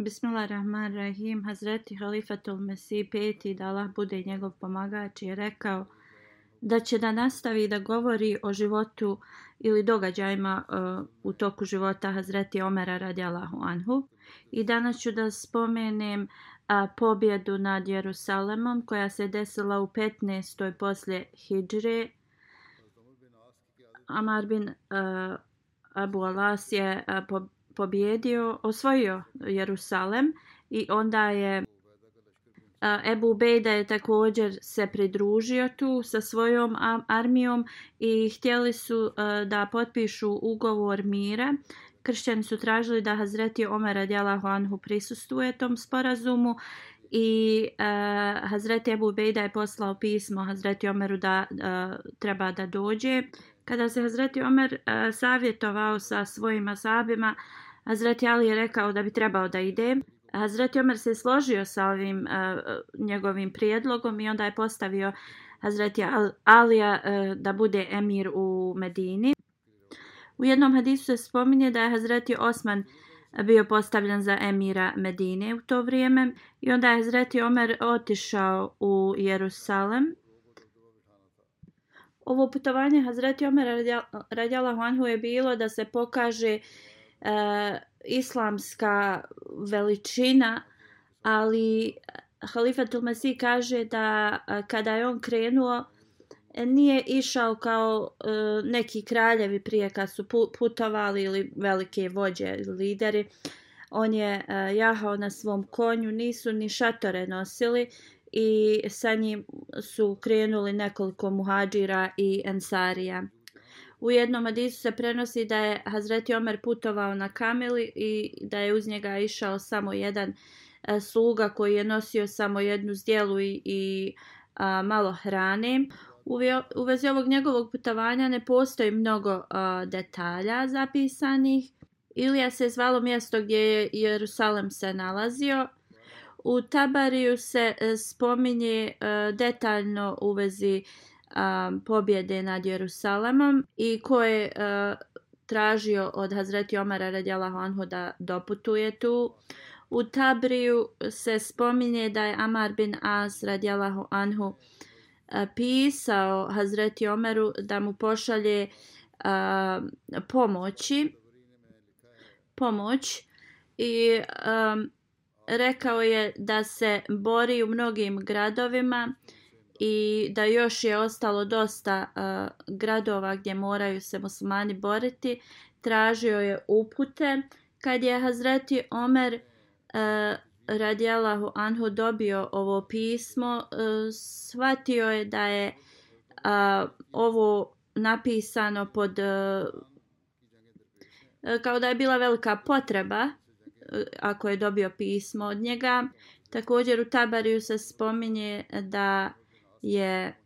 Bismillahirrahmanirrahim. Hazreti Halifatul Mesih peti da Allah bude njegov pomagač je rekao da će da nastavi da govori o životu ili događajima uh, u toku života Hazreti Omera radijallahu anhu. I danas ću da spomenem uh, pobjedu nad Jerusalemom koja se desila u 15. poslije Hidžre. Amar bin uh, Abu Alas je uh, pobjedio, osvojio Jerusalem i onda je Ebu Bejda je također se pridružio tu sa svojom armijom i htjeli su da potpišu ugovor mira. Kršćani su tražili da Hazreti Omer radijalahu anhu prisustuje tom sporazumu i uh, Hazreti Ebu Bejda je poslao pismo Hazreti Omeru da uh, treba da dođe. Kada se Hazreti Omer uh, savjetovao sa svojim asabima, Hazreti Ali je rekao da bi trebao da ide. Hazreti Omer se složio sa ovim uh, njegovim prijedlogom i onda je postavio Hazreti Al Alija uh, da bude emir u Medini. U jednom hadisu se spominje da je Hazreti Osman bio postavljen za emira Medine u to vrijeme i onda je Hazreti Omer otišao u Jerusalem. Ovo putovanje Hazreti Omer radjala Anhu je bilo da se pokaže e, islamska veličina, ali Halifatul Mesih kaže da e, kada je on krenuo, nije išao kao e, neki kraljevi prije kad su putovali ili velike vođe lideri. On je e, jahao na svom konju, nisu ni šatore nosili i sa njim su krenuli nekoliko muhađira i ensarija. U jednom hadisu se prenosi da je Hazreti Omer putovao na kameli i da je uz njega išao samo jedan e, sluga koji je nosio samo jednu zdjelu i, i a, malo hrane. U, u vezi ovog njegovog putovanja ne postoji mnogo a, detalja zapisanih. Ilija se zvalo mjesto gdje je Jerusalem se nalazio. U Tabariju se e, spominje e, detaljno u vezi um, pobjede nad Jerusalemom i ko je uh, tražio od Hazreti Omara radijalahu anhu da doputuje tu. U Tabriju se spominje da je Amar bin As radijalahu anhu uh, pisao Hazreti Omeru da mu pošalje uh, pomoći pomoć i um, rekao je da se bori u mnogim gradovima uh, i da još je ostalo dosta uh, gradova gdje moraju se muslimani boriti, tražio je upute. Kad je Hazreti Omer uh, radijalahu anhu dobio ovo pismo, uh, shvatio je da je uh, ovo napisano pod uh, kao da je bila velika potreba uh, ako je dobio pismo od njega. Također u Tabariju se spominje da je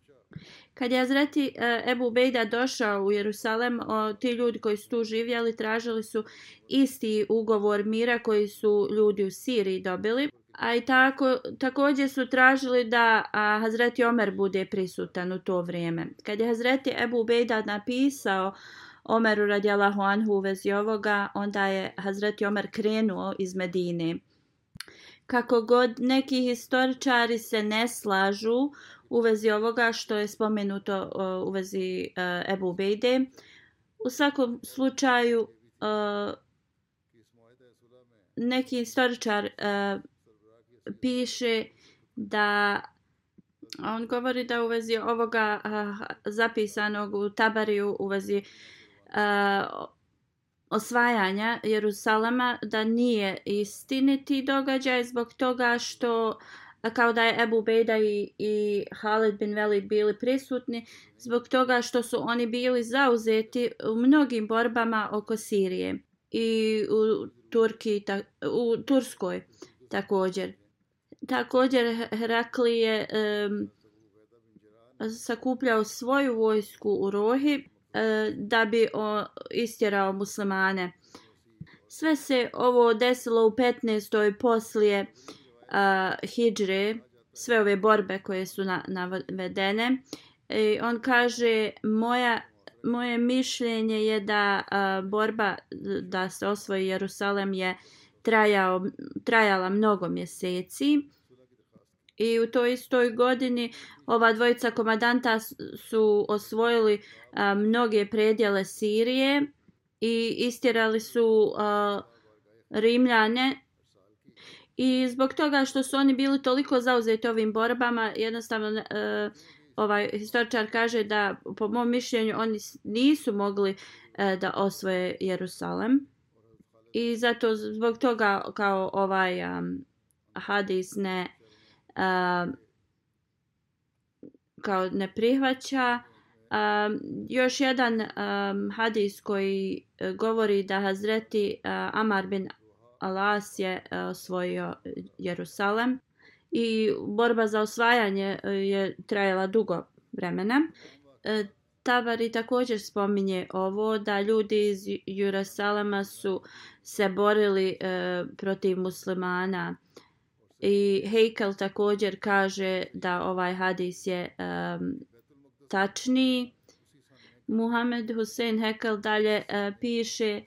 kad je Azreti e, Ebu Bejda došao u Jerusalem, o, ti ljudi koji su tu živjeli tražili su isti ugovor mira koji su ljudi u Siriji dobili. A i tako, također su tražili da a, Hazreti Omer bude prisutan u to vrijeme. Kad je Hazreti Ebu Bejda napisao Omeru radijalahu anhu u vezi ovoga, onda je Hazreti Omer krenuo iz Medine. Kako god neki historičari se ne slažu u vezi ovoga što je spomenuto u vezi e, Ebu Bejde, u svakom slučaju e, neki istoričar e, piše da on govori da u vezi ovoga zapisanog u Tabariju u vezi osvajanja Jerusalema da nije istiniti događaj zbog toga što kao da je Ebu Bejda i, i Halid bin Velid bili prisutni zbog toga što su oni bili zauzeti u mnogim borbama oko Sirije i u, Turki, ta, u Turskoj također. Također Herakli je um, sakupljao svoju vojsku u Rohi e, da bi o, istjerao muslimane. Sve se ovo desilo u 15. poslije uh, hijđre, sve ove borbe koje su na, navedene. I on kaže, moja, moje mišljenje je da uh, borba da se osvoji Jerusalem je trajao, trajala mnogo mjeseci. I u toj istoj godini ova dvojica komadanta su osvojili a, mnoge predjele Sirije i istjerali su a, Rimljane. I zbog toga što su oni bili toliko zauzeti ovim borbama, jednostavno e, ovaj historičar kaže da po mom mišljenju oni nisu mogli e, da osvoje Jerusalem. I zato zbog toga kao ovaj um, hadis ne um, kao ne prihvaća. Um, još jedan um, hadis koji uh, govori da Hazreti uh, Amar bin Alas je e, osvojio Jerusalem i borba za osvajanje e, je trajala dugo vremena. E, Tabari također spominje ovo da ljudi iz Jerusalema su se borili protiv muslimana I Heikel također kaže da ovaj hadis je um, tačni. Muhammed Hussein Heikel dalje uh, piše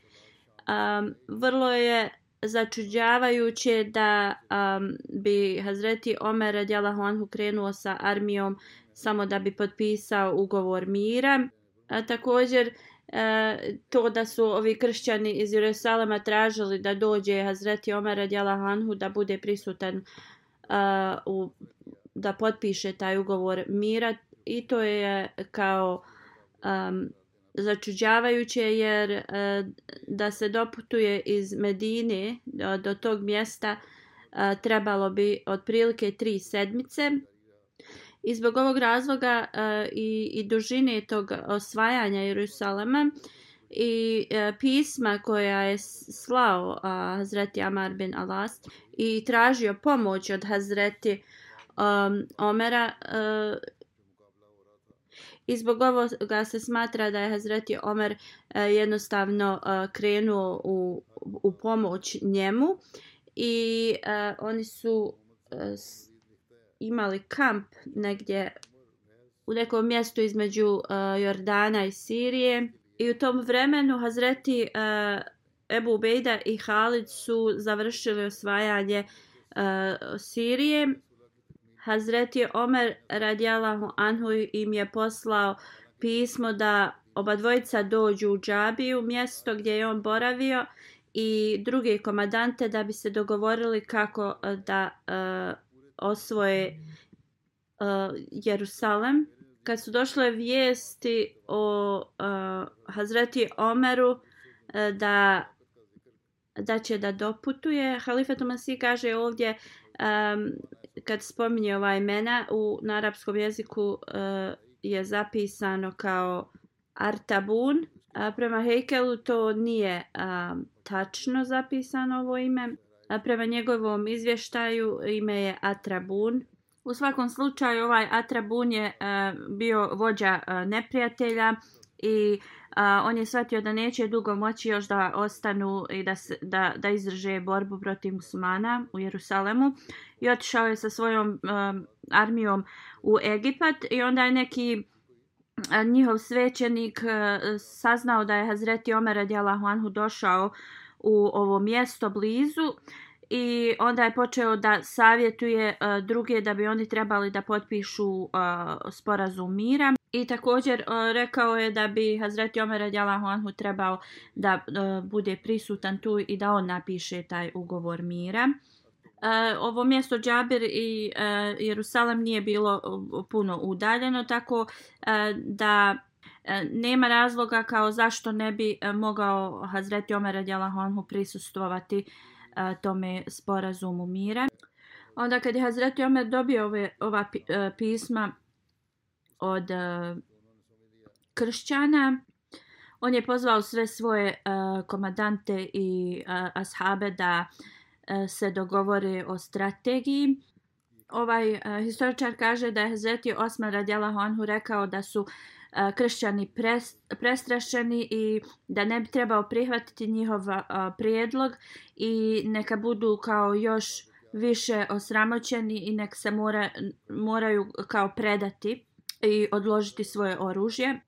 um, vrlo je začuđavajuće da um, bi Hazreti Omer radijalahu anhu krenuo sa armijom samo da bi potpisao ugovor mira. A također e, to da su ovi kršćani iz Jerusalema tražili da dođe Hazreti Omer radijalahu anhu da bude prisutan e, u, da potpiše taj ugovor mira i to je kao um, začuđavajuće jer e, da se doputuje iz Medine do, do tog mjesta e, trebalo bi otprilike tri sedmice. I zbog ovog razloga e, i, i dužine tog osvajanja Jerusalema i e, pisma koja je slao a, Hazreti Amar bin Alas i tražio pomoć od Hazreti um, Omera uh, I zbog ovoga se smatra da je Hazreti Omer e, jednostavno e, krenuo u, u pomoć njemu i e, oni su imali kamp negdje u nekom mjestu između Jordana i Sirije. I u tom vremenu Hazreti uh, Ebu Ubejda i Halid su završili osvajanje Sirije. Hazreti Omer radijalahu anhu im je poslao pismo da oba dvojica dođu u Džabiju, mjesto gdje je on boravio, i druge komadante da bi se dogovorili kako e, da uh, osvoje uh, Jerusalem. Kad su došle vijesti o uh, Hazreti Omeru uh, da da će da doputuje, Halifa Tomasi kaže ovdje um, kad spominje ova imena u na arapskom jeziku uh, je zapisano kao Artabun. A prema Heikelu to nije a, tačno zapisano ovo ime. A prema njegovom izvještaju ime je Atrabun. U svakom slučaju ovaj Atrabun je a, bio vođa a, neprijatelja i a, on je shvatio da neće dugo moći još da ostanu i da, se, da, da izdrže borbu protiv muslimana u Jerusalemu i otišao je sa svojom um, armijom u Egipat i onda je neki a, njihov svećenik a, saznao da je Hazreti Omer radijalahu anhu došao u ovo mjesto blizu i onda je počeo da savjetuje uh, druge da bi oni trebali da potpišu uh, sporazum mira i također uh, rekao je da bi Hazreti Omer radijalahu anhu trebao da uh, bude prisutan tu i da on napiše taj ugovor mira. Uh, ovo mjesto Džabir i uh, Jerusalem nije bilo puno udaljeno tako uh, da uh, nema razloga kao zašto ne bi uh, mogao Hazreti Omer radijalahu anhu prisustvovati uh, a, tome sporazumu mira. Onda kad je Hazreti Omer dobio ove, ova e, pisma od a, kršćana, on je pozvao sve svoje a, komadante i a, ashabe da a, se dogovore o strategiji. Ovaj a, historičar kaže da je Hazreti Osman radijalahu anhu rekao da su kršćani prestrašeni i da ne bi trebao prihvatiti njihov prijedlog i neka budu kao još više osramoćeni i nek se mora, moraju kao predati i odložiti svoje oružje.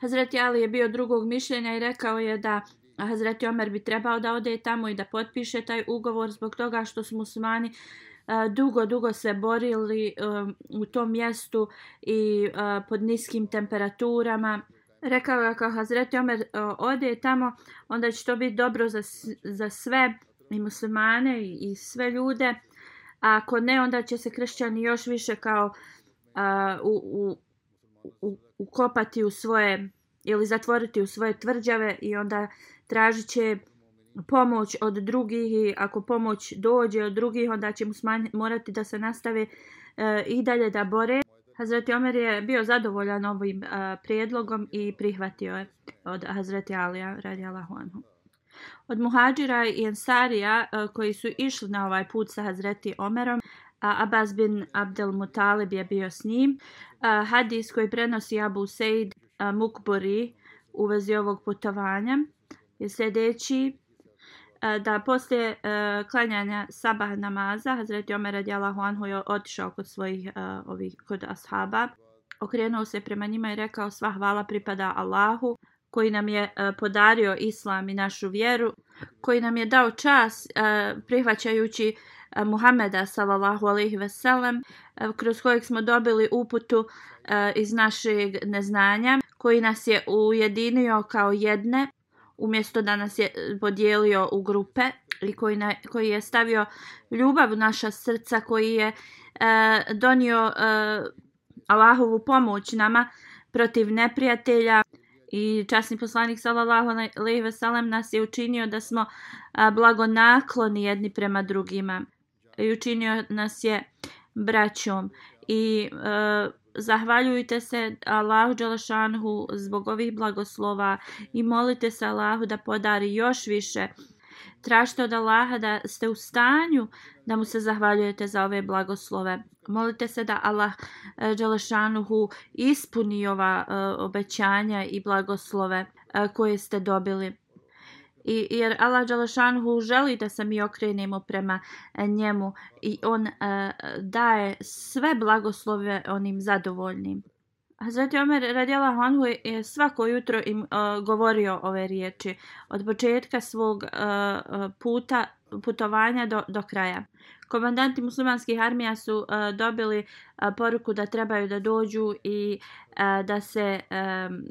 Hazreti Ali je bio drugog mišljenja i rekao je da Hazreti Omer bi trebao da ode tamo i da potpiše taj ugovor zbog toga što su muslimani uh, dugo, dugo se borili e, u tom mjestu i e, pod niskim temperaturama. Rekao je kao Hazreti Omer e, ode tamo, onda će to biti dobro za, za sve i muslimane i, i sve ljude. A ako ne, onda će se kršćani još više kao a, u, u, u, ukopati u svoje ili zatvoriti u svoje tvrđave i onda tražit će pomoć od drugih i ako pomoć dođe od drugih onda će mu morati da se nastave e, i dalje da bore. Hazreti Omer je bio zadovoljan ovim e, prijedlogom i prihvatio je od Hazreti Alija radi Allahu anhu. Od muhađira i ensarija e, koji su išli na ovaj put sa Hazreti Omerom, a Abbas bin Abdel Mutalib je bio s njim. A, hadis koji prenosi Abu Sejd e, Mukburi u vezi ovog putovanja je sljedeći E, da poslije uh, klanjanja sabah namaza Hazreti Omer radijallahu anhu je otišao kod svojih uh, ovih kod ashaba. Okrenuo se prema njima i rekao sva hvala pripada Allahu koji nam je uh, podario islam i našu vjeru koji nam je dao čas uh, prihvaćajući uh, Muhameda sallallahu alejhi ve sellem uh, kroz kojeg smo dobili uputu uh, iz našeg neznanja koji nas je ujedinio kao jedne umjesto da nas je e, podijelio u grupe i koji, na, koji je stavio ljubav u naša srca, koji je e, donio e, Allahovu pomoć nama protiv neprijatelja. I časni poslanik sallallahu alejhi ve sellem nas je učinio da smo a, blagonakloni jedni prema drugima. I učinio nas je braćom. I e, zahvaljujte se Allahu Đelešanhu zbog ovih blagoslova i molite se Allahu da podari još više. Tražite od Allaha da ste u stanju da mu se zahvaljujete za ove blagoslove. Molite se da Allah e, Đelešanuhu ispuni ova e, obećanja i blagoslove e, koje ste dobili. I, jer Allah Đalešanhu želi da se mi okrenemo prema e, njemu i on uh, daje sve blagoslove onim zadovoljnim. Hazreti Omer radijala Honhu je svako jutro im uh, govorio ove riječi od početka svog uh, puta putovanja do, do kraja. Komandanti muslimanskih armija su uh, dobili uh, poruku da trebaju da dođu i uh, da se um,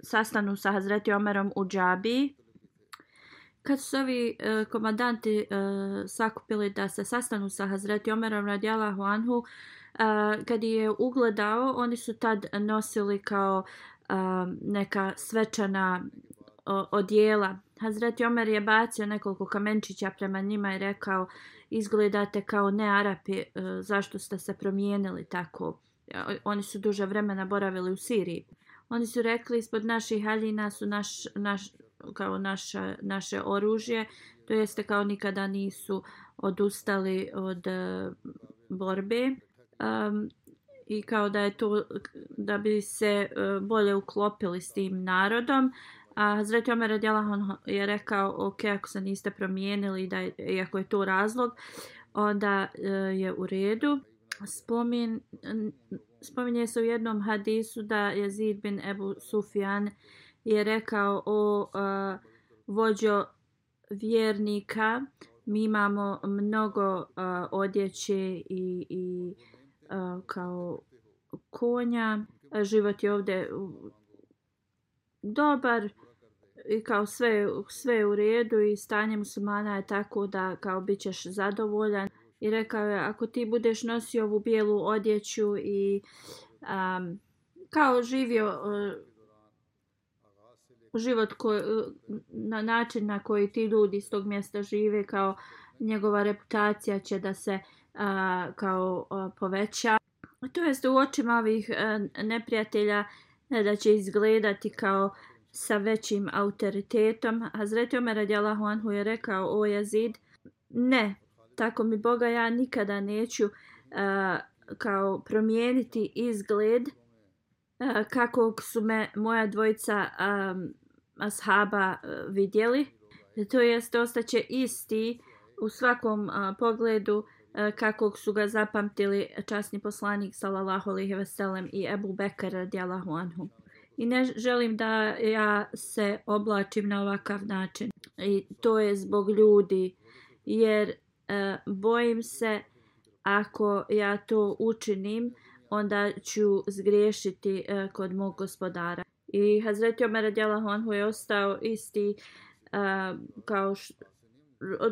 sastanu sa Hazreti Omerom u džabiji kad su ovi uh, komandanti uh, sakupili da se sastanu sa Hazreti Omerom radijalahu anhu, uh, kad je ugledao, oni su tad nosili kao uh, neka svečana uh, odjela. Hazreti Omer je bacio nekoliko kamenčića prema njima i rekao izgledate kao ne Arapi, uh, zašto ste se promijenili tako? Oni su duže vremena boravili u Siriji. Oni su rekli ispod naših haljina su naš, naš, kao naša, naše oružje, to jeste kao nikada nisu odustali od e, borbe. Um, i kao da je to da bi se e, bolje uklopili s tim narodom. A Hazreti Omer Adjelahon je rekao, ok, ako se niste promijenili, da je, iako je to razlog, onda e, je u redu. Spomin, spominje se u jednom hadisu da je Zid bin Ebu Sufjan je rekao o uh, vođo vjernika, mi imamo mnogo uh, odjeće i, i uh, kao konja. Život je ovdje dobar i kao sve, sve u redu i stanje muslimana je tako da kao bit ćeš zadovoljan. I rekao je, ako ti budeš nosio ovu bijelu odjeću i um, kao živio uh, život ko, e, na način na koji ti ljudi iz tog mjesta žive, kao njegova reputacija će da se a, kao a, poveća. To jest u očima ovih a, neprijatelja ne da će izgledati kao sa većim autoritetom. Hazreti Omer radijalahu anhu je rekao o jezid ne, tako mi Boga ja nikada neću a, kao promijeniti izgled a, kako su me moja dvojica um, ashaba e, vidjeli. To jest ostaće isti u svakom a, pogledu uh, kakvog su ga zapamtili časni poslanik sallallahu alejhi ve sellem i Ebu Bekr radijallahu anhu. I ne želim da ja se oblačim na ovakav način. I to je zbog ljudi jer uh, bojim se ako ja to učinim onda ću zgriješiti kod mog gospodara. I Hazreti Omer radijallahu anhu je ostao isti uh, kao š,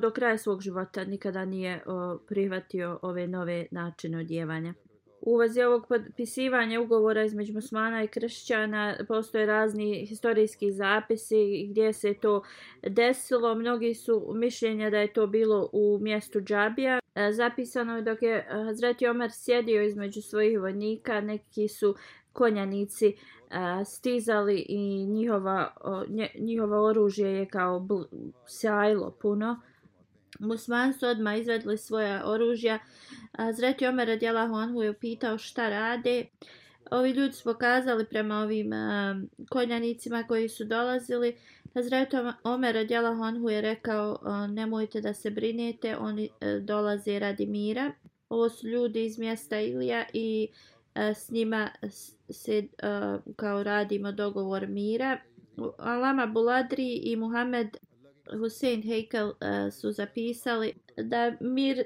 do kraja svog života nikada nije uh, prihvatio ove nove načine odjevanja. U vezi ovog potpisivanja ugovora između musmana i kršćana postoje razni historijski zapisi gdje se to desilo. Mnogi su mišljenja da je to bilo u mjestu Džabija. E, zapisano je dok je Hazreti Omer sjedio između svojih vojnika, neki su konjanici stizali i njihova, njihova oružje je kao sjajlo puno. Musman su odmah izvedli svoja oružja. Zreti Omer Adjela Honhu je upitao šta rade. Ovi ljudi su pokazali prema ovim konjanicima koji su dolazili. Zreti Omer radijalahu Honhu je rekao nemojte da se brinete, oni e, dolaze radi mira. Ovo su ljudi iz mjesta Ilija i uh, s njima se uh, kao radimo dogovor mira. Alama Buladri i Muhammed Hussein Heikel uh, su zapisali da mir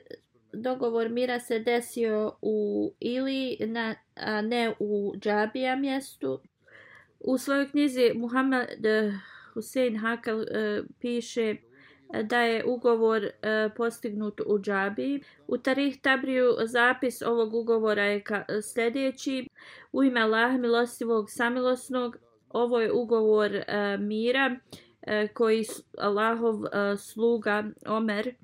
dogovor mira se desio u Ili, na, a ne u Džabija mjestu. U svojoj knjizi Muhammed Hussein Hakel uh, piše da je ugovor e, postignut u Džabi. U Tarih Tabriju zapis ovog ugovora je ka, e, sljedeći. U ime Allah milostivog samilosnog, ovo je ugovor e, mira e, koji Allahov e, sluga Omer,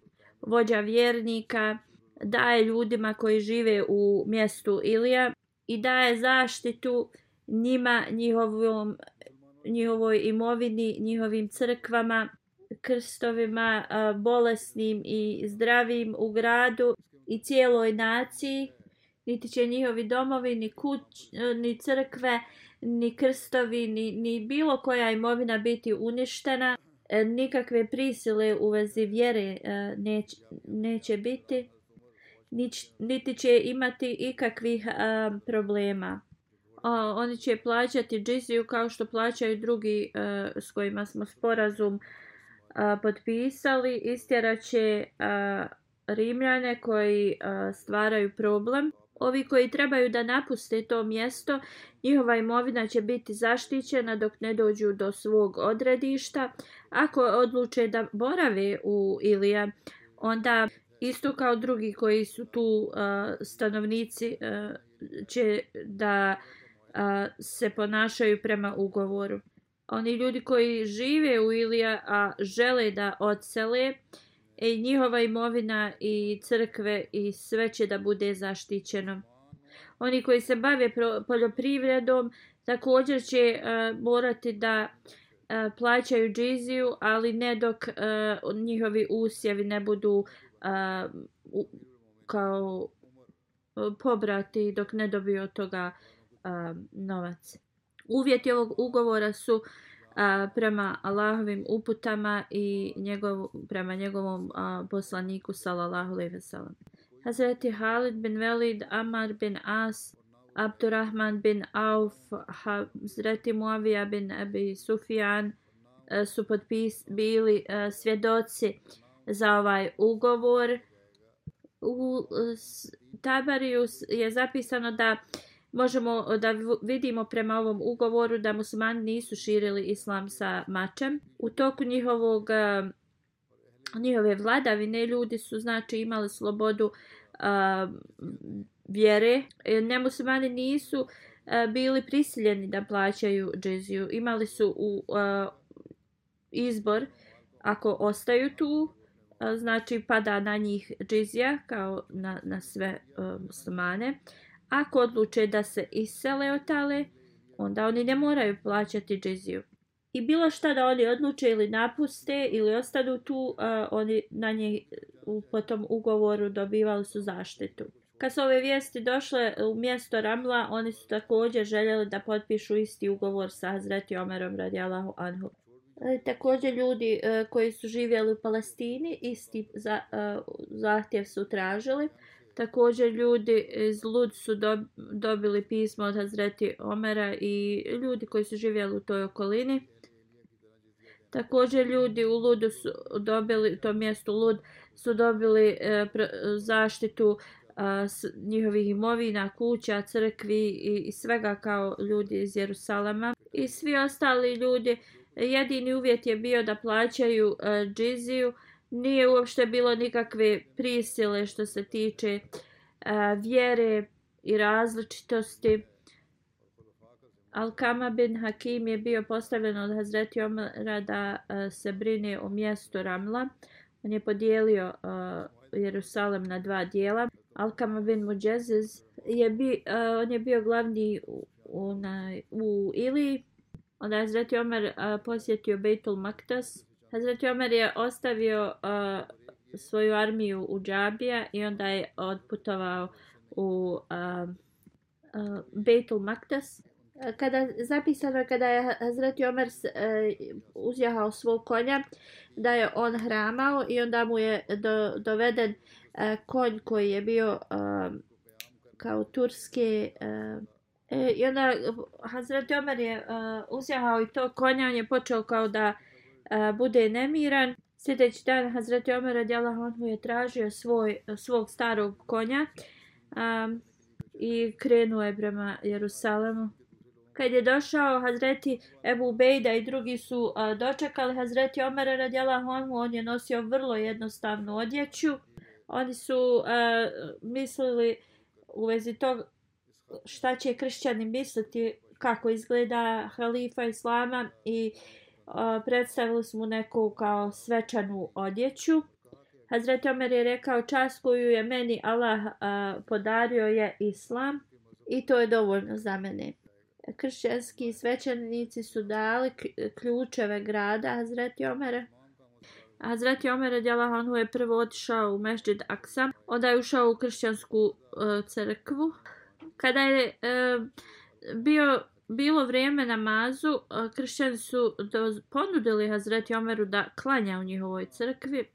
vođa vjernika, daje ljudima koji žive u mjestu Ilija i daje zaštitu njima, njihovom, njihovoj imovini, njihovim crkvama, krstovima, bolesnim i zdravim u gradu i cijeloj naciji. Niti će njihovi domovi, ni, kuć, e, ni crkve, ni krstovi, ni, ni bilo koja imovina biti uništena. E, nikakve prisile u vezi vjere e, neć, neće, biti, biti niti će imati ikakvih a, problema. A, oni će plaćati džiziju kao što plaćaju drugi a, s kojima smo sporazum a, potpisali. istjeraće a, Rimljane koji a, stvaraju problem. Ovi koji trebaju da napuste to mjesto, njihova imovina će biti zaštićena dok ne dođu do svog odredišta. Ako odluče da borave u Ilija, onda isto kao drugi koji su tu uh, stanovnici uh, će da uh, se ponašaju prema ugovoru. Oni ljudi koji žive u Ilija, a žele da odsele, i njihova imovina i crkve i sve će da bude zaštićeno. Oni koji se bave poljoprivredom također će uh, morati da uh, plaćaju džiziju, ali ne dok uh, njihovi usjevi ne budu uh, kao pobrati dok ne dobiju od toga novac. Uvjeti ovog ugovora su a, prema Allahovim uputama i njegov, prema njegovom a, poslaniku sallallahu alejhi ve sellem. Hazreti Halid bin Velid, Amar bin As, Abdurrahman bin Auf, Hazreti Muavija bin Abi Sufjan e, su potpis, bili e, svjedoci za ovaj ugovor. U Tabariju je zapisano da možemo eh, da vidimo prema ovom ugovoru da muslimani nisu širili islam sa mačem. U toku njihovog eh, njihove vladavine ljudi su znači imali slobodu a, vjere. Nemuslimani nisu a, bili prisiljeni da plaćaju džiziju. Imali su u a, izbor ako ostaju tu znači pada na njih džizija kao na, na sve uh, muslimane. Ako odluče da se isele od tale, onda oni ne moraju plaćati džiziju. I bilo šta da oni odluče ili napuste ili ostanu tu, uh, oni na nje u potom ugovoru dobivali su zaštitu. Kad su ove vijesti došle u mjesto Ramla, oni su također željeli da potpišu isti ugovor sa Hazreti Omerom radijalahu anhu. E, također ljudi e, koji su živjeli u Palestini isti za, e, zahtjev su tražili. Također ljudi iz Lud su do, dobili pismo od Hazreti Omera i ljudi koji su živjeli u toj okolini. Također ljudi u Ludu su dobili, to mjesto Lud, su dobili e, pr, zaštitu a, s, njihovih imovina, kuća, crkvi i, i svega kao ljudi iz Jerusalema. I svi ostali ljudi jedini uvjet je bio da plaćaju e, džiziju. Nije uopšte bilo nikakve prisile što se tiče vjere i različitosti. Al-Kama bin Hakim je bio postavljen od Hazreti Omara da se brine o mjestu Ramla. On je podijelio uh, Jerusalem na dva dijela. Al-Kama bin Muđeziz je, bi, uh, on je bio glavni u, u, na, u Iliji Onda je Hazreti Omer uh, posjetio Beitul Maktas. Hazreti Omer je ostavio uh, svoju armiju u Džabija i onda je odputovao u uh, uh, Beitul Maktas. Kada zapisano kada je Hazreti Omer uh, uzjahao svog konja da je on hramao i onda mu je do, doveden uh, konj koji je bio uh, kao turske uh, e, I onda Hazreti Omer je uh, uzjahao i to konja, on je počeo kao da uh, bude nemiran. Sljedeći dan Hazreti Omer radijallahu anhu je tražio svoj, svog starog konja um, i krenuo je prema Jerusalemu. Kad je došao Hazreti Ebu Bejda i drugi su uh, dočekali Hazreti Omer radijallahu anhu, on je nosio vrlo jednostavnu odjeću. Oni su uh, mislili u vezi tog šta će kršćani misliti kako izgleda halifa islama i uh, predstavili su mu neku kao svečanu odjeću. Hazret Omer je rekao čast koju je meni Allah a, podario je islam i to je dovoljno za mene. Kršćanski svećenici su dali ključeve grada Hazreti Omere. Hazreti Omer radijalahu je prvo otišao u Mešđid Aksa, onda je ušao u kršćansku uh, crkvu kada je e, bio bilo vrijeme namazu, e, kršćani su ponudili Hazreti Omeru da klanja u njihovoj crkvi. E,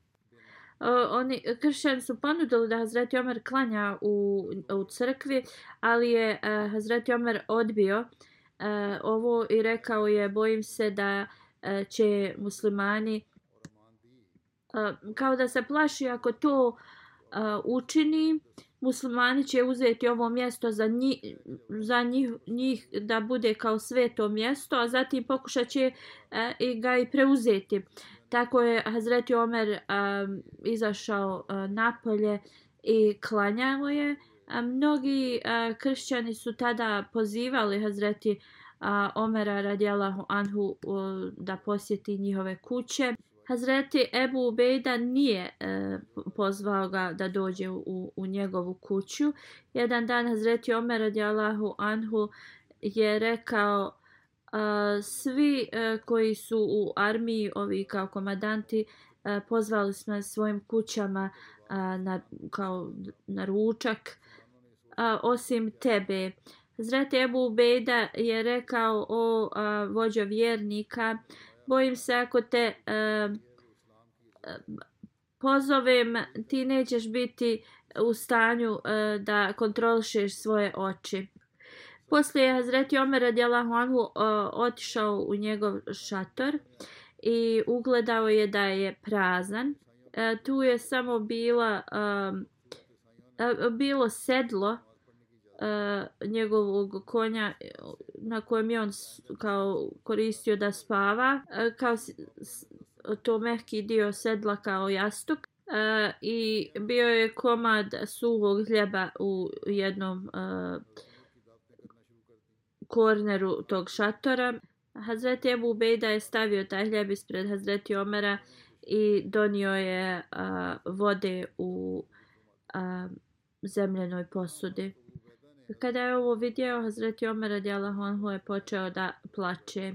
oni kršćani su ponudili da Hazreti Omer klanja u, u crkvi, ali je e, Hazreti Omer odbio ovo i rekao je bojim se da će muslimani kao da se plaši ako to učini muslimani će uzeti ovo mjesto za, njih, za njih, njih da bude kao sveto mjesto, a zatim pokušat će e, ga i preuzeti. Tako je Hazreti Omer e, izašao e, napolje i klanjao je. A mnogi e, kršćani su tada pozivali Hazreti a, Omera radijalahu anhu a, da posjeti njihove kuće. Hazreti Ebu Ubejda nije e, pozvao ga da dođe u, u njegovu kuću. Jedan dan Hazreti Omer radijalahu anhu je rekao e, svi e, koji su u armiji, ovi kao komadanti, e, pozvali smo svojim kućama e, na, kao na ručak a, osim tebe. Hazreti Ebu Ubejda je rekao o a, vođo vjernika, bojim se ako te e, pozovem, ti nećeš biti u stanju e, da kontrolišeš svoje oči. Poslije je Hazreti Omer radijalahu anhu e, otišao u njegov šator i ugledao je da je prazan. E, tu je samo bila, e, bilo sedlo uh, njegovog konja e, na kojem je on kao koristio da spava uh, kao s, s, to mehki dio sedla kao jastuk uh, i bio je komad suhog hljeba u jednom uh, korneru tog šatora Hazreti Ebu Bejda je stavio taj hljeb ispred Hazreti Omera i donio je uh, vode u uh, zemljenoj posudi. Kada je ovo vidio, Hazreti Omer radijalahu anhu je počeo da plače.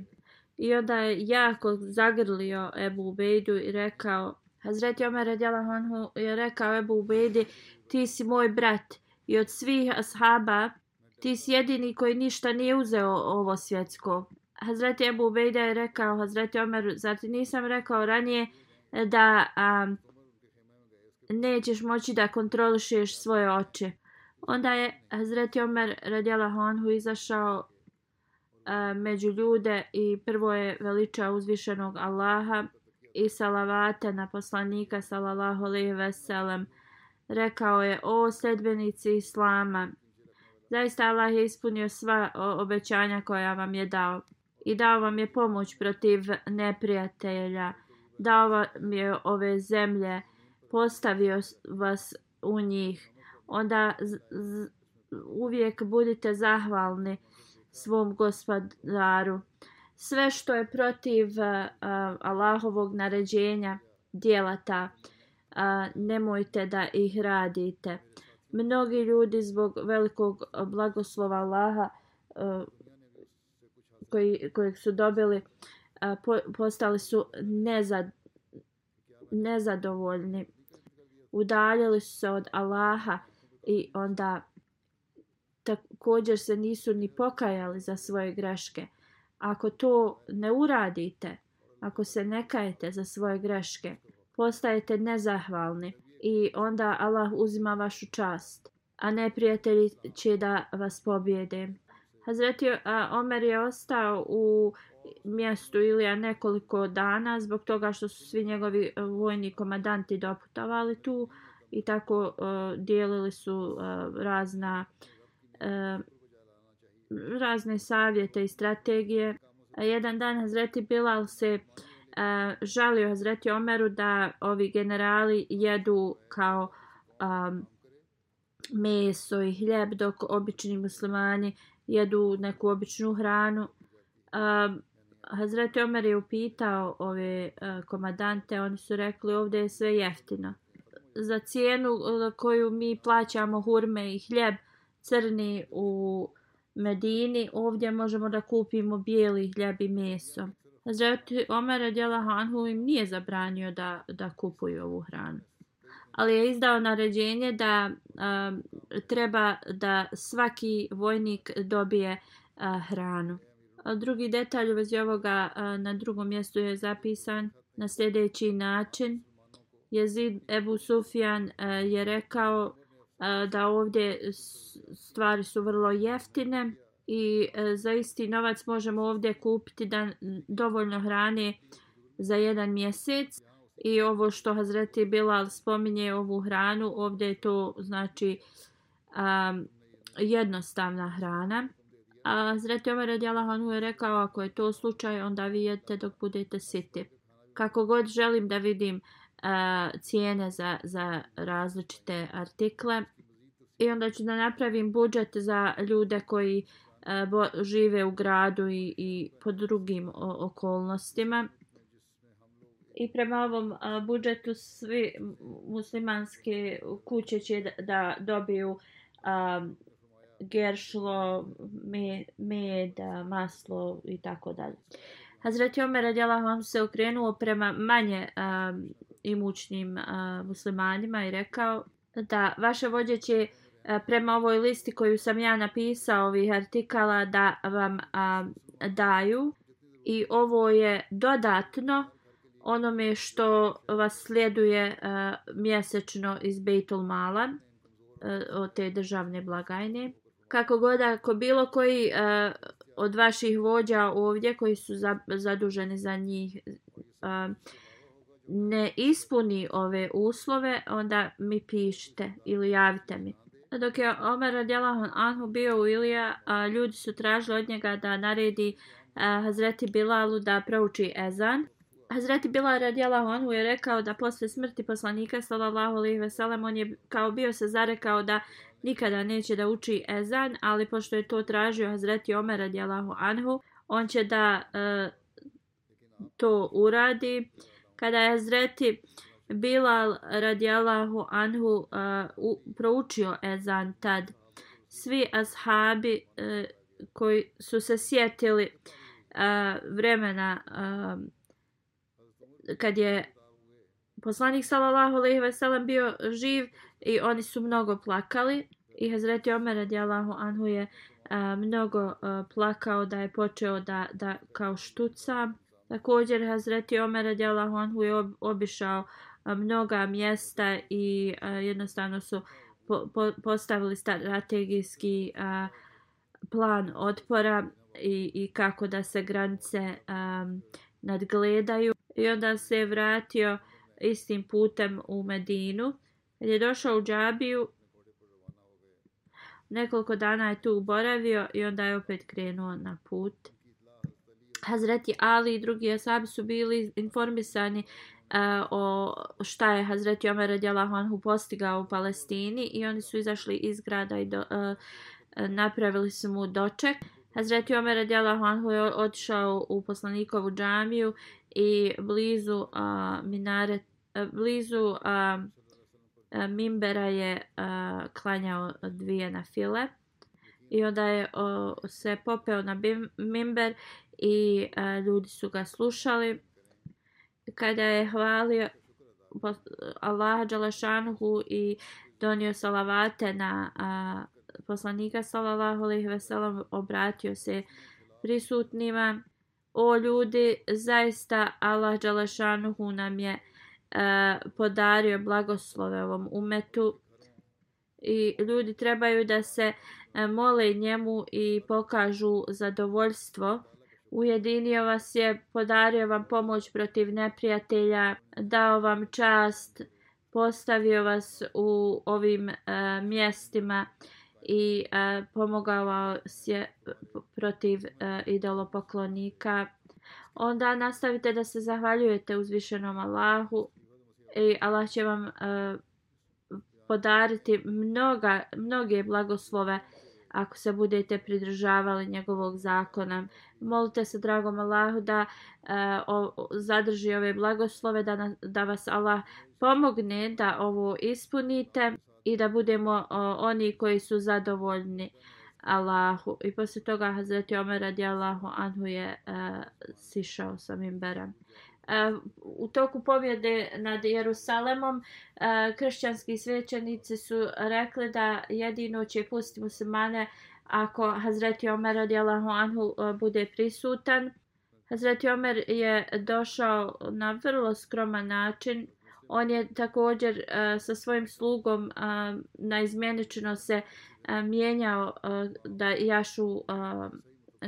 I onda je jako zagrlio Ebu Ubejdu i rekao, Hazreti Omer radijalahu anhu je rekao Ebu Ubejdi, ti si moj brat i od svih ashaba ti si jedini koji ništa nije uzeo ovo svjetsko. Hazreti Ebu Ubejda je rekao, Hazreti Omer, zati nisam rekao ranije da a, nećeš moći da kontrolišeš svoje oči. Onda je Hazreti Omer radijala Honhu izašao e, među ljude i prvo je veličao uzvišenog Allaha i salavate na poslanika sallallahu alejhi ve sellem rekao je o sedbenici islama zaista Allah je ispunio sva obećanja koja vam je dao i dao vam je pomoć protiv neprijatelja. Dao vam je ove zemlje postavio vas u njih onda z, z, uvijek budite zahvalni svom gospodaru. Sve što je protiv uh, Allahovog naređenja djelata, uh, eh, nemojte da ih radite. Mnogi ljudi zbog velikog blagoslova Allaha uh, koji, kojeg su dobili, uh, po, postali su nezad, nezadovoljni. Udaljili su se od Allaha i onda također se nisu ni pokajali za svoje greške. Ako to ne uradite, ako se ne kajete za svoje greške, postajete nezahvalni i onda Allah uzima vašu čast, a neprijatelji će da vas pobjede. Hazreti Omer je ostao u mjestu Ilija nekoliko dana zbog toga što su svi njegovi vojni komadanti doputovali tu i tako uh, dijelili su uh, razna uh, razne savjete i strategije. A jedan dan Hazreti Bilal se uh, žalio Hazreti Omeru da ovi generali jedu kao um, meso i hljeb dok obični muslimani jedu neku običnu hranu. Um, Hazreti Omer je upitao ove uh, komadante, oni su rekli ovdje je sve jeftino za cijenu e, koju mi plaćamo hurme i hljeb crni u Medini, ovdje možemo da kupimo bijeli hljeb i meso. Hazreti Omer Adjela Hanhu im nije zabranio da, da kupuju ovu hranu. Ali je izdao naređenje da um, treba da svaki vojnik dobije uh, hranu. A drugi detalj u vezi ovoga uh, na drugom mjestu je zapisan na sljedeći način. Jezid Ebu Sufjan uh, je rekao uh, da ovdje stvari su vrlo jeftine i uh, za isti novac možemo ovdje kupiti da dovoljno hrane za jedan mjesec. I ovo što Hazreti Bilal spominje ovu hranu ovdje je to znači um, jednostavna hrana. A Hazreti Omer radijalahu je rekao ako je to slučaj onda vi jedete dok budete siti. Kako god želim da vidim uh, cijene za, za različite artikle i onda ću da napravim budžet za ljude koji a, bo, žive u gradu i, i po drugim o, okolnostima i prema ovom a, budžetu svi muslimanske kuće će da, da dobiju a, geršlo, med, med, maslo i tako dalje. Hazreti Omer radijalahu se okrenuo prema manje um, imućnim uh, muslimanima i rekao da vaše vođe će e, prema ovoj listi koju sam ja napisao ovih artikala da vam a, daju i ovo je dodatno onome što vas slijeduje a, mjesečno iz Bejtul Mala a, od te državne blagajne. Kako god ako bilo koji a, od vaših vođa ovdje koji su za, zaduženi za njih a, ne ispuni ove uslove, onda mi pišite ili javite mi. Dok je Omer radijalahu anhu bio u Ilija, a, ljudi su tražili od njega da naredi a, Hazreti Bilalu da prouči ezan. Hazreti Bilal radijalahu anhu je rekao da posle smrti poslanika sallallahu alejhi ve sellem on je kao bio se zarekao da nikada neće da uči ezan, ali pošto je to tražio Hazreti Omer radijalahu anhu, on će da a, to uradi. Kada je Zreti Bilal radijalahu anhu uh, u, proučio ezan tad, svi ashabi uh, koji su se sjetili uh, vremena uh, kad je poslanik sallallahu alejhi ve sellem bio živ i oni su mnogo plakali i Hazreti Omer radijallahu anhu je uh, mnogo uh, plakao da je počeo da da kao štuca također Hazreti Omer radijalahu anhu je obišao mnoga mjesta i jednostavno su po, po, postavili strategijski plan otpora i, i kako da se granice nadgledaju i onda se je vratio istim putem u Medinu. Kad je došao u Džabiju, nekoliko dana je tu boravio i onda je opet krenuo na put. Hazreti Ali i drugi asabi su bili informisani uh, o šta je Hazreti Omer radijalahu anhu postigao u Palestini i oni su izašli iz grada i do, uh, napravili su mu doček. Hazreti Omer radijalahu anhu je otišao u poslanikovu džamiju i blizu uh, minare, uh, blizu uh, mimbera je uh, klanjao dvije na file i onda je uh, se popeo na bim, mimber i a, ljudi su ga slušali. Kada je hvalio Allaha Đalašanuhu i donio salavate na a, poslanika sallallahu alejhi ve sellem obratio se prisutnima. O ljudi zaista Allah dželešanuhu nam je uh, podario blagoslove ovom umetu. I ljudi trebaju da se e, mole njemu i pokažu zadovoljstvo ujedinio vas je podario vam pomoć protiv neprijatelja dao vam čast postavio vas u ovim e, mjestima i e, pomogao je protiv e, idolopoklonika. Onda nastavite da se zahvaljujete uzvišenom Allahu i Allah će vam e, podariti mnoga, mnoge blagoslove ako se budete pridržavali njegovog zakona. Molite se dragom Allahu da e, o, zadrži ove blagoslove, da, da vas Allah pomogne da ovo ispunite i da budemo o, oni koji su zadovoljni Allahu. I poslije toga Hazreti Omer radi Allahu Anhu je uh, sišao sa Mimberem. U toku pobjede nad Jerusalemom kršćanski svećenici su rekli da jedino će pustiti muslimane ako Hazreti Omer radijalahu Anhu bude prisutan. Hazreti Omer je došao na vrlo skroman način On je također sa svojim slugom naizmjenično na se mijenjao da jašu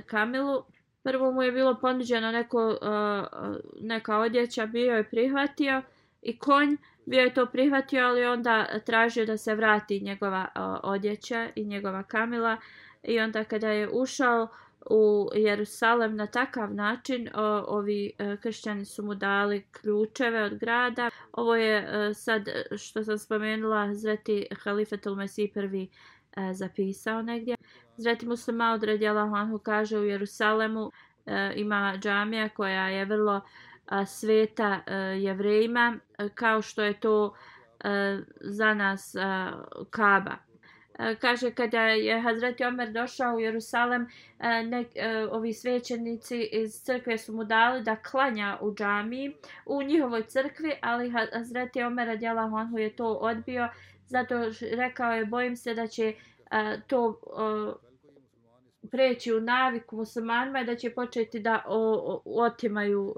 kamilu. Prvo mu je bilo ponuđeno neko, uh, uh, neka odjeća, bio je prihvatio i konj bio je to prihvatio, ali onda tražio da se vrati njegova uh, odjeća i njegova kamila. I onda kada je ušao, u Jerusalem na takav način o, ovi e, kršćani su mu dali ključeve od grada ovo je e, sad što sam spomenula Zreti Halifetul Mesih prvi e, zapisao negdje Zatim muslima od radijala Anhu kaže u Jerusalemu e, ima džamija koja je vrlo e, sveta e, jevrejima kao što je to za nas Kaba E, kaže kada je Hazreti Omer došao u Jerusalem, e, ne, e, ovi svećenici iz crkve su mu dali da klanja u džamiji u njihovoj crkvi, ali Hazreti Omer radijala Honhu je to odbio Zato rekao je, bojim se da će to preći u naviku muslimanima i da će početi da o, o, otimaju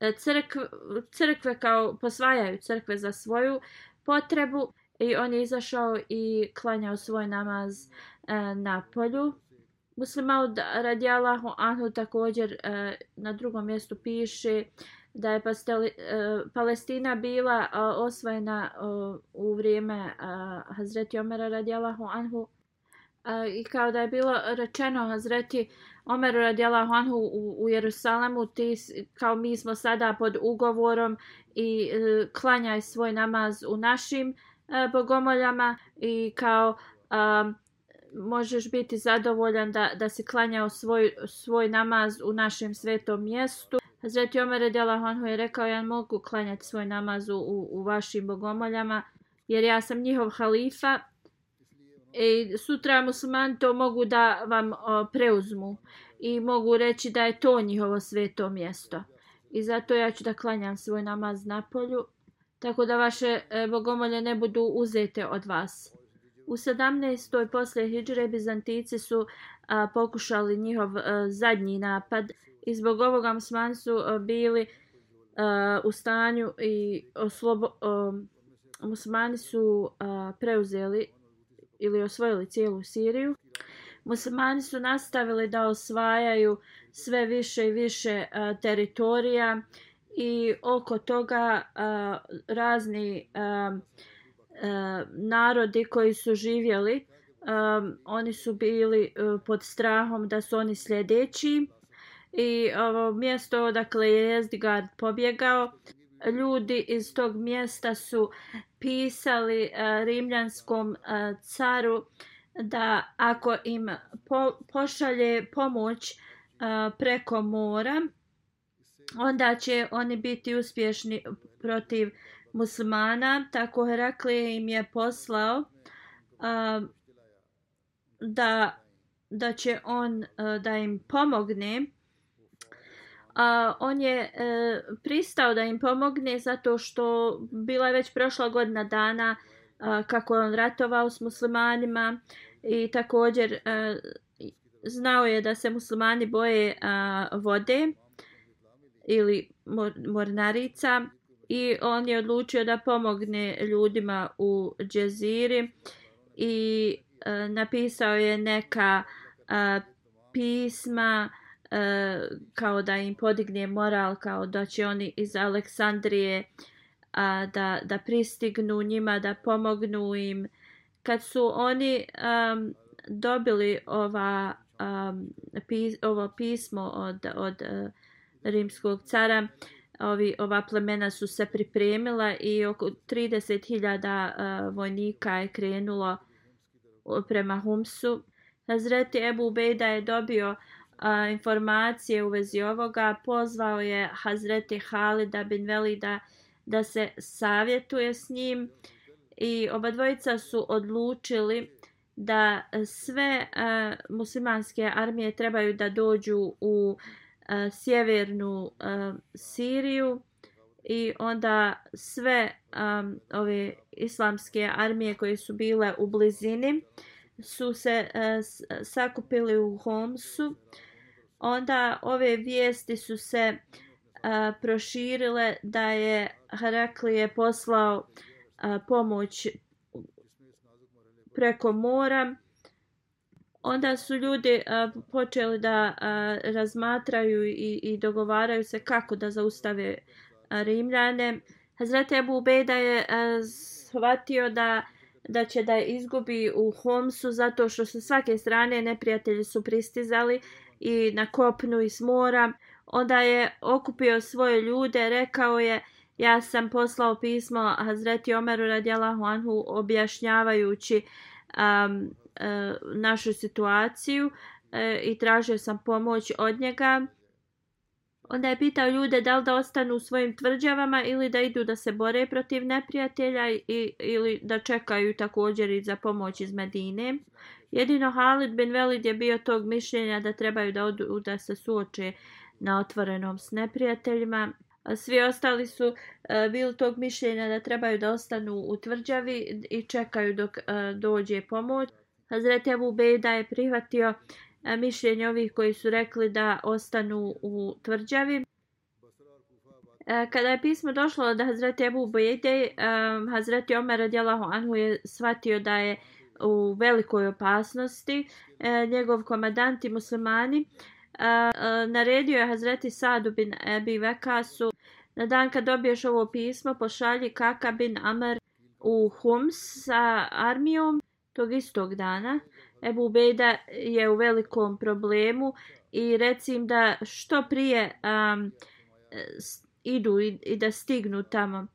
e, e crkve, crkve kao posvajaju crkve za svoju potrebu i on je izašao i klanjao svoj namaz e, na polju. Muslimaud radijallahu anhu također a, na drugom mjestu piše da je pasteli, e, Palestina bila e, osvojena e, u vrijeme e, Hazreti Omera radijalahu anhu i kao da je bilo rečeno Hazreti Omeru radijalahu anhu u, u Jerusalemu ti kao mi smo sada pod ugovorom i e, klanjaj svoj namaz u našim e, bogomoljama i kao um, možeš biti zadovoljan da, da si klanjao svoj, svoj namaz u našem svetom mjestu. Hazreti Omer Redela Honhu je rekao, ja mogu klanjati svoj namaz u, u vašim bogomoljama, jer ja sam njihov halifa e, sutra muslimani to mogu da vam o, preuzmu i mogu reći da je to njihovo sveto mjesto. I zato ja ću da klanjam svoj namaz na polju, tako da vaše e, bogomolje ne budu uzete od vas. U 17. poslije Hidžre Bizantici su a, pokušali njihov a, zadnji napad i zbog ovoga musmani su a, bili a, u stanju i oslobo, a, musmani su a, preuzeli ili osvojili cijelu Siriju. Muslimani su nastavili da osvajaju sve više i više a, teritorija i oko toga a, razni a, a, narodi koji su živjeli um, oni su bili uh, pod strahom da su oni sljedeći i ovo mjesto odakle je Jezdgard pobjegao ljudi iz tog mjesta su pisali uh, rimljanskom uh, caru da ako im po, pošalje pomoć uh, preko mora onda će oni biti uspješni protiv muslimana. Tako Heraklije im je poslao uh, da da će on uh, da im pomogne a on je e, pristao da im pomogne zato što bila je već prošla godina dana a, kako je on ratovao s muslimanima i također a, znao je da se muslimani boje a, vode ili mor mornarica i on je odlučio da pomogne ljudima u džeziri i a, napisao je neka a, pisma e, kao da im podigne moral kao da će oni iz Aleksandrije a, da, da pristignu njima da pomognu im kad su oni um, dobili ova um, pis, ovo pismo od, od uh, rimskog cara ovi, ova plemena su se pripremila i oko 30.000 uh, e, vojnika je krenulo prema Humsu. Hazreti Ebu Bejda je dobio uh, a, informacije u vezi ovoga, pozvao je Hazreti Halida bin Velida da se savjetuje s njim i oba dvojica su odlučili da sve a, muslimanske armije trebaju da dođu u a, sjevernu a, Siriju i onda sve um, ove islamske armije koje su bile u blizini su se uh, sakupili u Homsu. Onda ove vijesti su se uh, proširile da je Heraklije poslao uh, pomoć preko mora onda su ljudi uh, počeli da uh, razmatraju i, i dogovaraju se kako da zaustave Rimljane. Hazret Ebu Ubejda je uh, shvatio da da će da izgubi u Homsu zato što su svake strane neprijatelji su pristizali i na kopnu i s mora. Onda je okupio svoje ljude, rekao je ja sam poslao pismo Hazreti Omeru radijalahu anhu objašnjavajući um, e, našu situaciju e, i tražio sam pomoć od njega. Onda je pitao ljude da li da ostanu u svojim tvrđavama ili da idu da se bore protiv neprijatelja i, ili da čekaju također i za pomoć iz Medine. Jedino Halid bin Velid je bio tog mišljenja da trebaju da odu da se suoče na otvorenom s neprijateljima. Svi ostali su e, bili tog mišljenja da trebaju da ostanu u tvrđavi i čekaju dok e, dođe pomoć. Hazreti Abu Bejda je prihvatio e, mišljenje ovih koji su rekli da ostanu u tvrđavi. E, kada je pismo došlo od Hazreti Abu Bejde, e, Hazreti Omer radijalahu anhu je shvatio da je u velikoj opasnosti. E, njegov komadant i muslimani e, naredio je Hazreti Sadu bin Ebi Vekasu na dan kad dobiješ ovo pismo pošalji Kaka bin Amr u Hums sa armijom tog istog dana. Ebu Bejda je u velikom problemu i recim da što prije um, idu i, i da stignu tamo.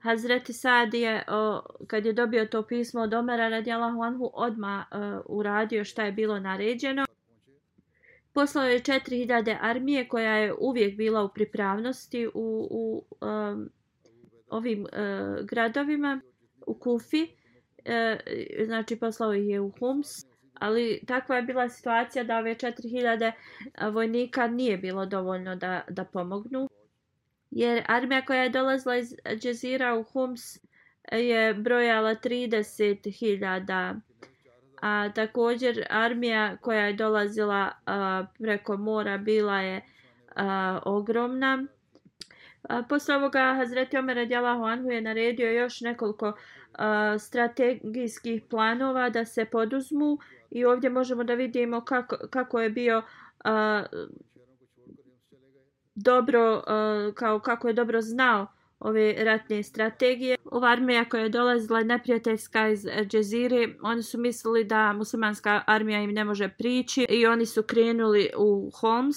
Hazreti Sad je, o, kad je dobio to pismo od Omera radijalahu anhu, odma o, uradio šta je bilo naređeno. Poslao je 4000 armije koja je uvijek bila u pripravnosti u, u um, ovim uh, gradovima, u Kufi. E, znači poslao ih je u Homs. Ali takva je bila situacija da ove 4000 vojnika nije bilo dovoljno da, da pomognu. Jer armija koja je dolazila iz Džezira u Homs je brojala 30.000 a također armija koja je dolazila a, preko mora bila je a, ogromna. A, posle ovoga Hazreti Omer radijalahu anhu je naredio još nekoliko a, strategijskih planova da se poduzmu i ovdje možemo da vidimo kako, kako je bio a, dobro eh, kao kako je dobro znao ove ratne strategije. Ova armija koja je dolazila neprijateljska iz Džezire, oni su mislili da muslimanska armija im ne može prići i oni su krenuli u Homs.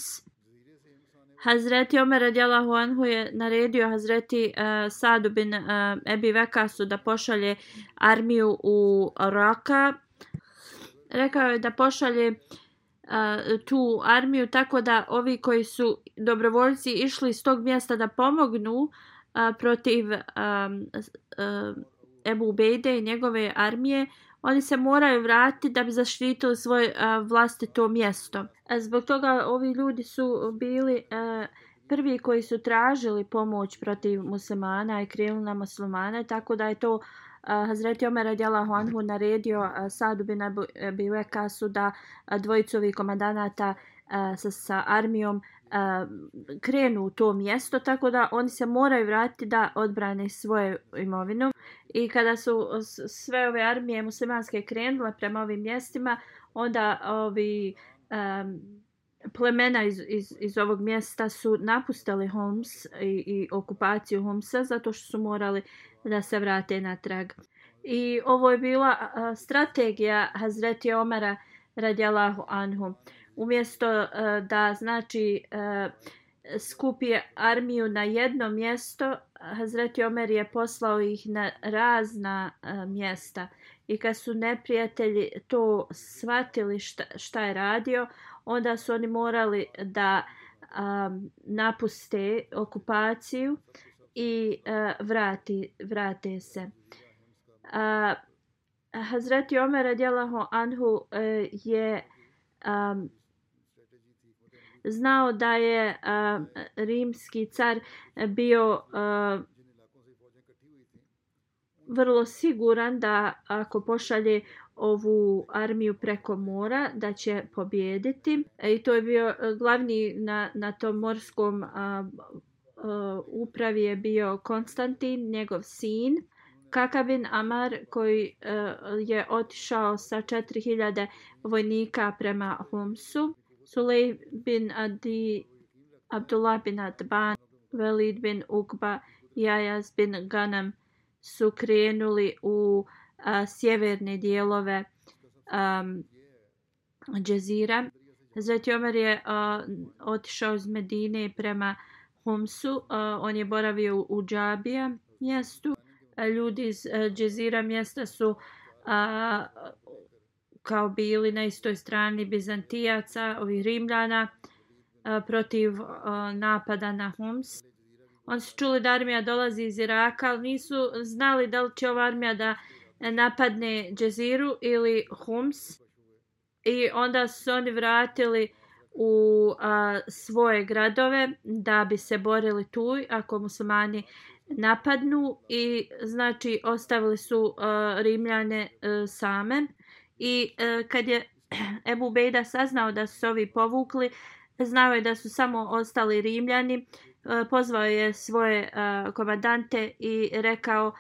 Hazreti Omer radijalahu anhu je naredio Hazreti eh, uh, Sadu bin uh, Ebi Vekasu da pošalje armiju u Raka. Rekao je da pošalje uh, tu armiju tako da ovi koji su dobrovoljci išli s tog mjesta da pomognu uh, a, protiv a, a, Ebu Ubejde i njegove armije, oni se moraju vratiti da bi zaštitili svoje a, vlastito mjesto. A zbog toga ovi ljudi su bili a, prvi koji su tražili pomoć protiv muslimana i krenuli na muslimane, tako da je to a, Hazreti Omer radijalahu anhu naredio a, Sadu bin Abi Wekasu da dvojicu ovih komandanata sa, sa armijom krenu u to mjesto, tako da oni se moraju vratiti da odbrane svoju imovinu. I kada su sve ove armije muslimanske krenule prema ovim mjestima, onda ovi um, plemena iz, iz, iz ovog mjesta su napustili Homs i, i okupaciju Homsa zato što su morali da se vrate natrag. I ovo je bila a, strategija Hazreti Omara radijalahu anhu. Umjesto uh, da znači uh, skupi armiju na jedno mjesto, Hazreti Omer je poslao ih na razna uh, mjesta. I kad su neprijatelji to shvatili šta, šta je radio, onda su oni morali da um, napuste okupaciju i uh, vrati, vrate se. Uh, Hazreti Omer radijalahu anhu uh, je um, znao da je uh, rimski car bio uh, vrlo siguran da ako pošalje ovu armiju preko mora da će pobjediti i to je bio glavni na, na tom morskom uh, upravi je bio Konstantin, njegov sin Kakabin Amar koji uh, je otišao sa 4000 vojnika prema Humsu Sulej bin Adi, Abdullah bin Adban, Velid bin Ukba i Ajaz bin Ganam su krenuli u a, sjeverne dijelove eh, um, Džezira. Zatim Omer je a, otišao iz Medine prema Humsu. Uh, on je boravio u, u Džabija mjestu. A, ljudi iz e, Džezira mjesta su a, kao bili na istoj strani Bizantijaca, ovih Rimljana, protiv napada na Homs. Oni su čuli da armija dolazi iz Iraka, ali nisu znali da li će ova armija da napadne Džeziru ili Homs. I onda su oni vratili u a, svoje gradove da bi se borili tu ako muslimani napadnu i znači ostavili su a, Rimljane a, same i a, kad je Ebu Bejda saznao da su se ovi povukli znao je da su samo ostali Rimljani e, pozvao je svoje a, komandante i rekao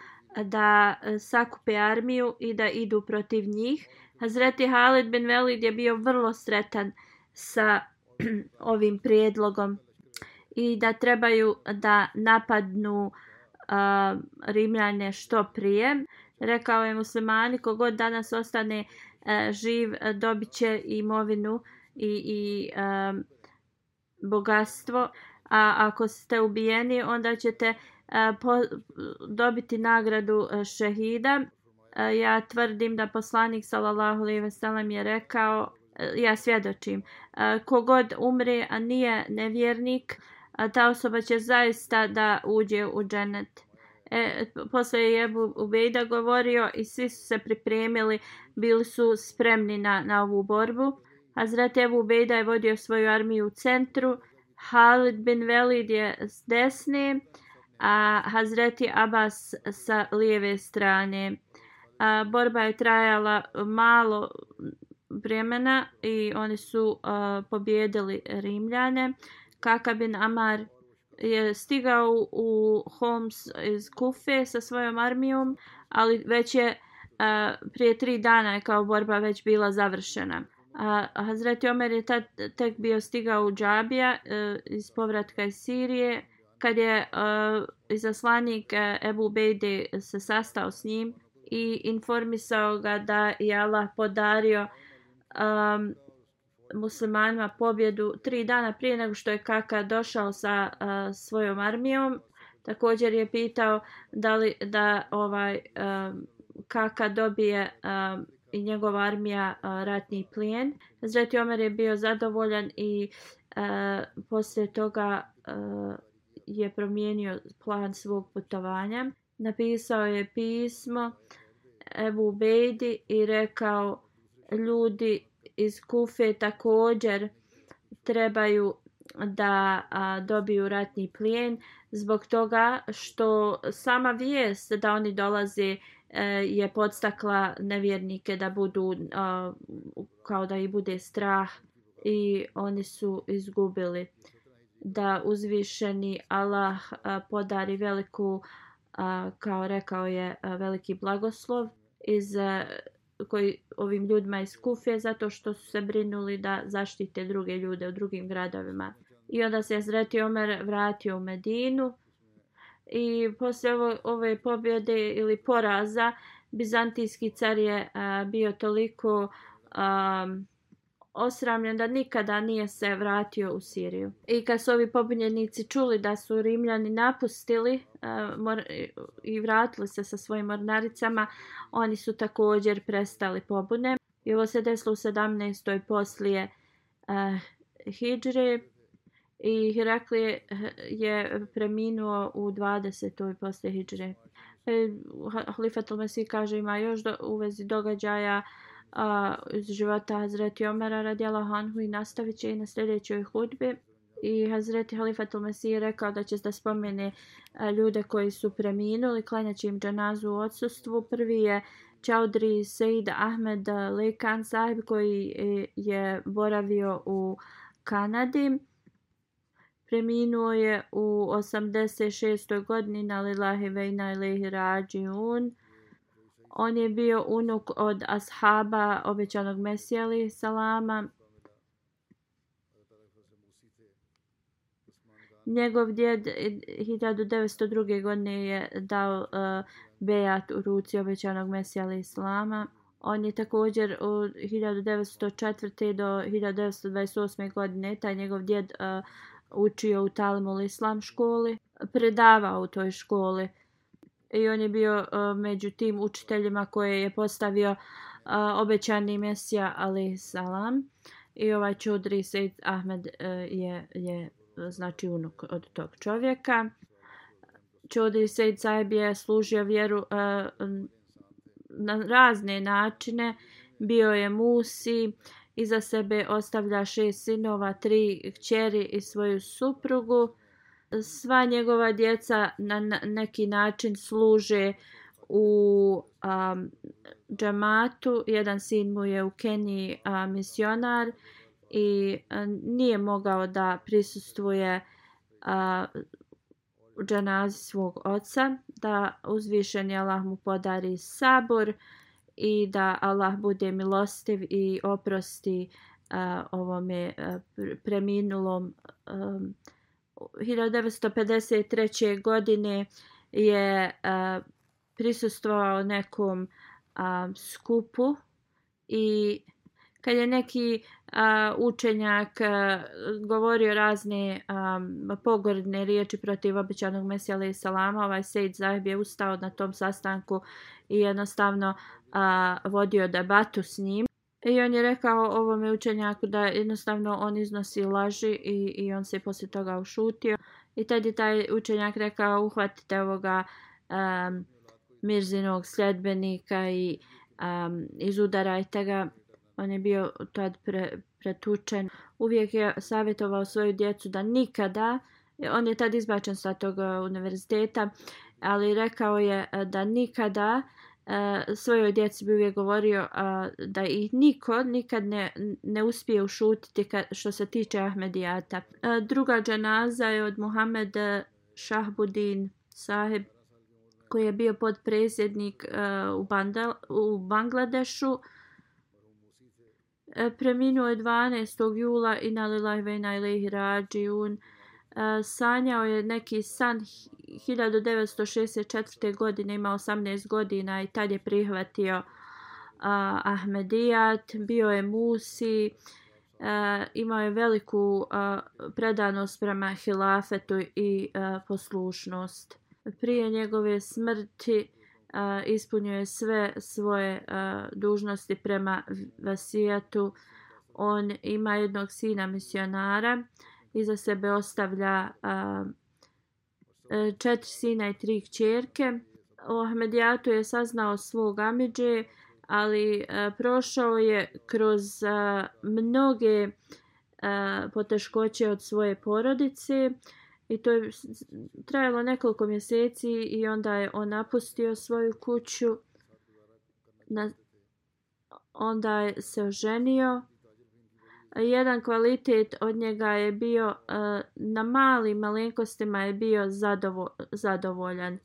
da sakupe armiju i da idu protiv njih. Hazreti Halid bin Velid je bio vrlo sretan sa ovim prijedlogom i da trebaju da napadnu uh, Rimljane što prije. Rekao je muslimani, kogod danas ostane uh, živ, dobit će imovinu i, i um, bogatstvo. A ako ste ubijeni, onda ćete uh, po, dobiti nagradu šehida. Uh, ja tvrdim da poslanik sallallahu alejhi ve sellem je rekao ja svjedočim. E, kogod umre, a nije nevjernik, e, ta osoba će zaista da uđe u dženet. E, posle je Ebu Ubejda govorio i svi su se pripremili, bili su spremni na, na ovu borbu. Hazret Ebu Ubejda je vodio svoju armiju u centru, Halid bin Velid je s desne, a Hazreti Abbas sa lijeve strane. A, borba je trajala malo vremena i oni su uh, pobjedili Rimljane. Kaka bin Amar je stigao u Homs iz Kufe sa svojom armijom, ali već je uh, prije tri dana je kao borba već bila završena. A uh, Hazreti Omer je tad tek bio stigao u Džabija uh, iz povratka iz Sirije, kad je uh, izaslanik uh, Ebu Bejde se sastao s njim i informisao ga da je Allah podario uh, um, muslimanima pobjedu tri dana prije nego što je Kaka došao sa uh, svojom armijom. Također je pitao da li da ovaj um, Kaka dobije um, i njegova armija uh, ratni plijen. Zreti Omer je bio zadovoljan i uh, poslije toga uh, je promijenio plan svog putovanja. Napisao je pismo Ebu Bejdi i rekao ljudi iz Kufe također trebaju da a, dobiju ratni plijen zbog toga što sama vijest da oni dolaze e, je podstakla nevjernike da budu a, kao da i bude strah i oni su izgubili. Da uzvišeni Allah a, podari veliku a, kao rekao je a, veliki blagoslov iz a, koji ovim ljudima iz Kufe zato što su se brinuli da zaštite druge ljude u drugim gradovima. I onda se Zreti Omer vratio u Medinu i posle ovo, ove pobjede ili poraza Bizantijski car je a, bio toliko a, osramljen da nikada nije se vratio u Siriju. I kad su ovi pobunjenici čuli da su Rimljani napustili uh, mor i vratili se sa svojim mornaricama, oni su također prestali pobune. I ovo se desilo u 17. poslije uh, Hidžre i Herakli eh, je preminuo u 20. poslije Hidžre. E, Halifat al-Mesih kaže ima još do, u vezi događaja uh, a, iz života Hazreti Omara radijala Hanhu i nastavit će i na sljedećoj hudbi. I Hazreti Halifatul Mesih rekao da će da spomene a, ljude koji su preminuli, klanjaći im džanazu u odsustvu. Prvi je Čaudri Seid Ahmed Lekan sahib koji e, je boravio u Kanadi. Preminuo je u 86. godini na Lilahi Vejna Ilihi Rađiun. On je bio unuk od ashaba obećanog Mesija ali salama. Njegov djed 1902. godine je dao uh, bejat u ruci obećanog Mesija ali salama. On je također od 1904. do 1928. godine taj njegov djed uh, učio u Talmul Islam školi. Predavao u toj školi i on je bio uh, među tim učiteljima koje je postavio uh, obećani Mesija Ali Salam i ovaj Čudri Sejd Ahmed uh, je, je znači unuk od tog čovjeka. Čudri Sejd Saib je služio vjeru uh, na razne načine. Bio je Musi Iza sebe ostavlja šest sinova, tri kćeri i svoju suprugu. Sva njegova djeca na neki način služe u um, džamatu. Jedan sin mu je u Keniji uh, misionar i uh, nije mogao da prisustvuje uh, dženazi svog oca, da uzvišeni Allah mu podari sabor i da Allah bude milostiv i oprosti uh, ovome uh, preminulom. Um, 1953. godine je uh, prisustvovao nekom uh, skupu i kad je neki a, učenjak a, govorio razne a, pogordne riječi protiv običanog Mesija alaih salama, ovaj Sejd Zahib je ustao na tom sastanku i jednostavno a, vodio debatu s njim. I on je rekao ovome učenjaku da jednostavno on iznosi laži i, i on se poslije toga ušutio. I tad je taj učenjak rekao uhvatite ovoga um, Mirzinog sljedbenika i um, izudarajte ga on je bio tad pre, pretučen. Uvijek je savjetovao svoju djecu da nikada, e, on je tad izbačen sa tog e, univerziteta, ali rekao je e, da nikada e, svojoj djeci bi uvijek govorio da ih niko nikad ne, ne uspije ušutiti što se tiče Ahmedijata. Druga dženaza je od Muhammed Šahbudin saheb koji je bio podpredsjednik u, Bandal, u Bangladešu. E, preminuo je 12. jula i na lilajve na ilihi rađiun. E, sanjao je neki san 1964. godine, ima 18 godina i tad je prihvatio a, Ahmedijat, bio je Musi, a, imao je veliku a, predanost prema hilafetu i a, poslušnost. Prije njegove smrti a, je sve svoje a, dužnosti prema vasijatu. On ima jednog sina misionara i iza sebe ostavlja a, e, četiri sina i tri kćerke. O Ahmedijatu je saznao svog Amidže, ali a, prošao je kroz a, mnoge a, poteškoće od svoje porodice. I to je trajalo nekoliko mjeseci i onda je on napustio svoju kuću. Na, onda je se oženio. Jedan kvalitet od njega je bio, e, na malim malenkostima je bio zadovo, zadovoljan.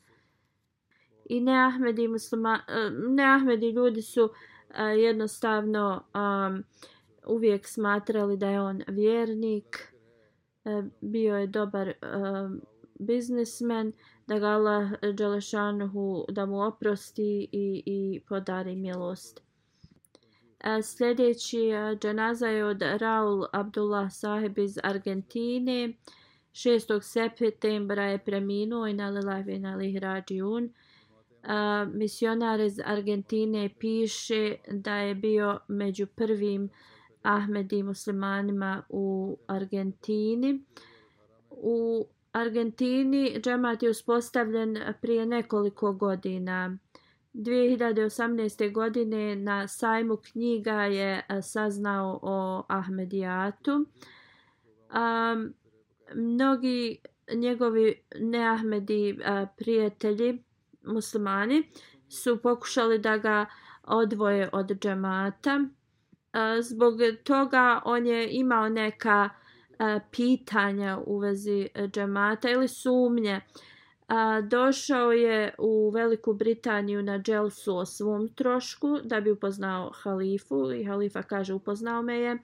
I ne i muslima, e, neahmedi ljudi su e, jednostavno um, uvijek smatrali da je on vjernik. Bio je dobar um, biznismen, da ga Allah Đelešanuhu da mu oprosti i, i podari milost. Sljedeći uh, džanaza je od Raul Abdullah Saheb iz Argentine. 6. septembra je preminuo i na lilavi na Lihrađijun. Misionar iz Argentine piše da je bio među prvim Ahmedi muslimanima u Argentini. U Argentini džemat je uspostavljen prije nekoliko godina. 2018. godine na sajmu knjiga je saznao o Ahmedijatu. Um, mnogi njegovi neahmedi prijatelji muslimani su pokušali da ga odvoje od džemata zbog toga on je imao neka pitanja u vezi džemata ili sumnje. A, Došao je u Veliku Britaniju na dželsu o svom trošku da bi upoznao halifu i halifa kaže upoznao me je.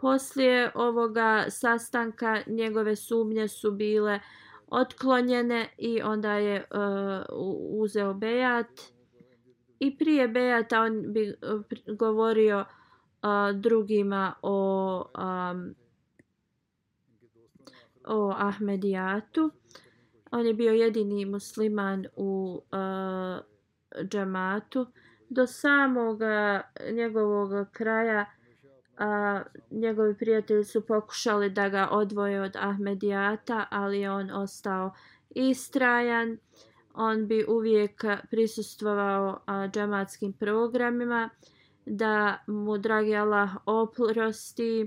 Poslije ovoga sastanka njegove sumnje su bile otklonjene i onda je uh, uzeo bejat. I prije bejata on bi uh, govorio uh, drugima o um, o Ahmedijatu. On je bio jedini musliman u uh, džamatu. Do samog njegovog kraja a, njegovi prijatelji su pokušali da ga odvoje od Ahmedijata, ali on ostao istrajan. On bi uvijek prisustvovao a, džamatskim programima da mu dragi Allah oprosti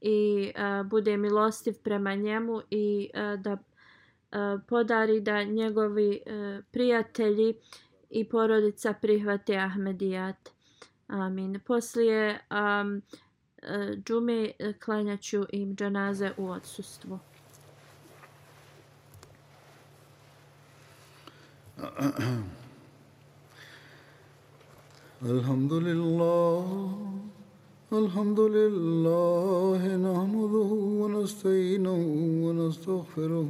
i uh, bude milostiv prema njemu i uh, da podari da njegovi uh, prijatelji i porodica prihvate Ahmedijat. Amin. Poslije um, uh, džume klanjaću im džanaze u odsustvu. الحمد لله الحمد لله نحمده ونستعينه ونستغفره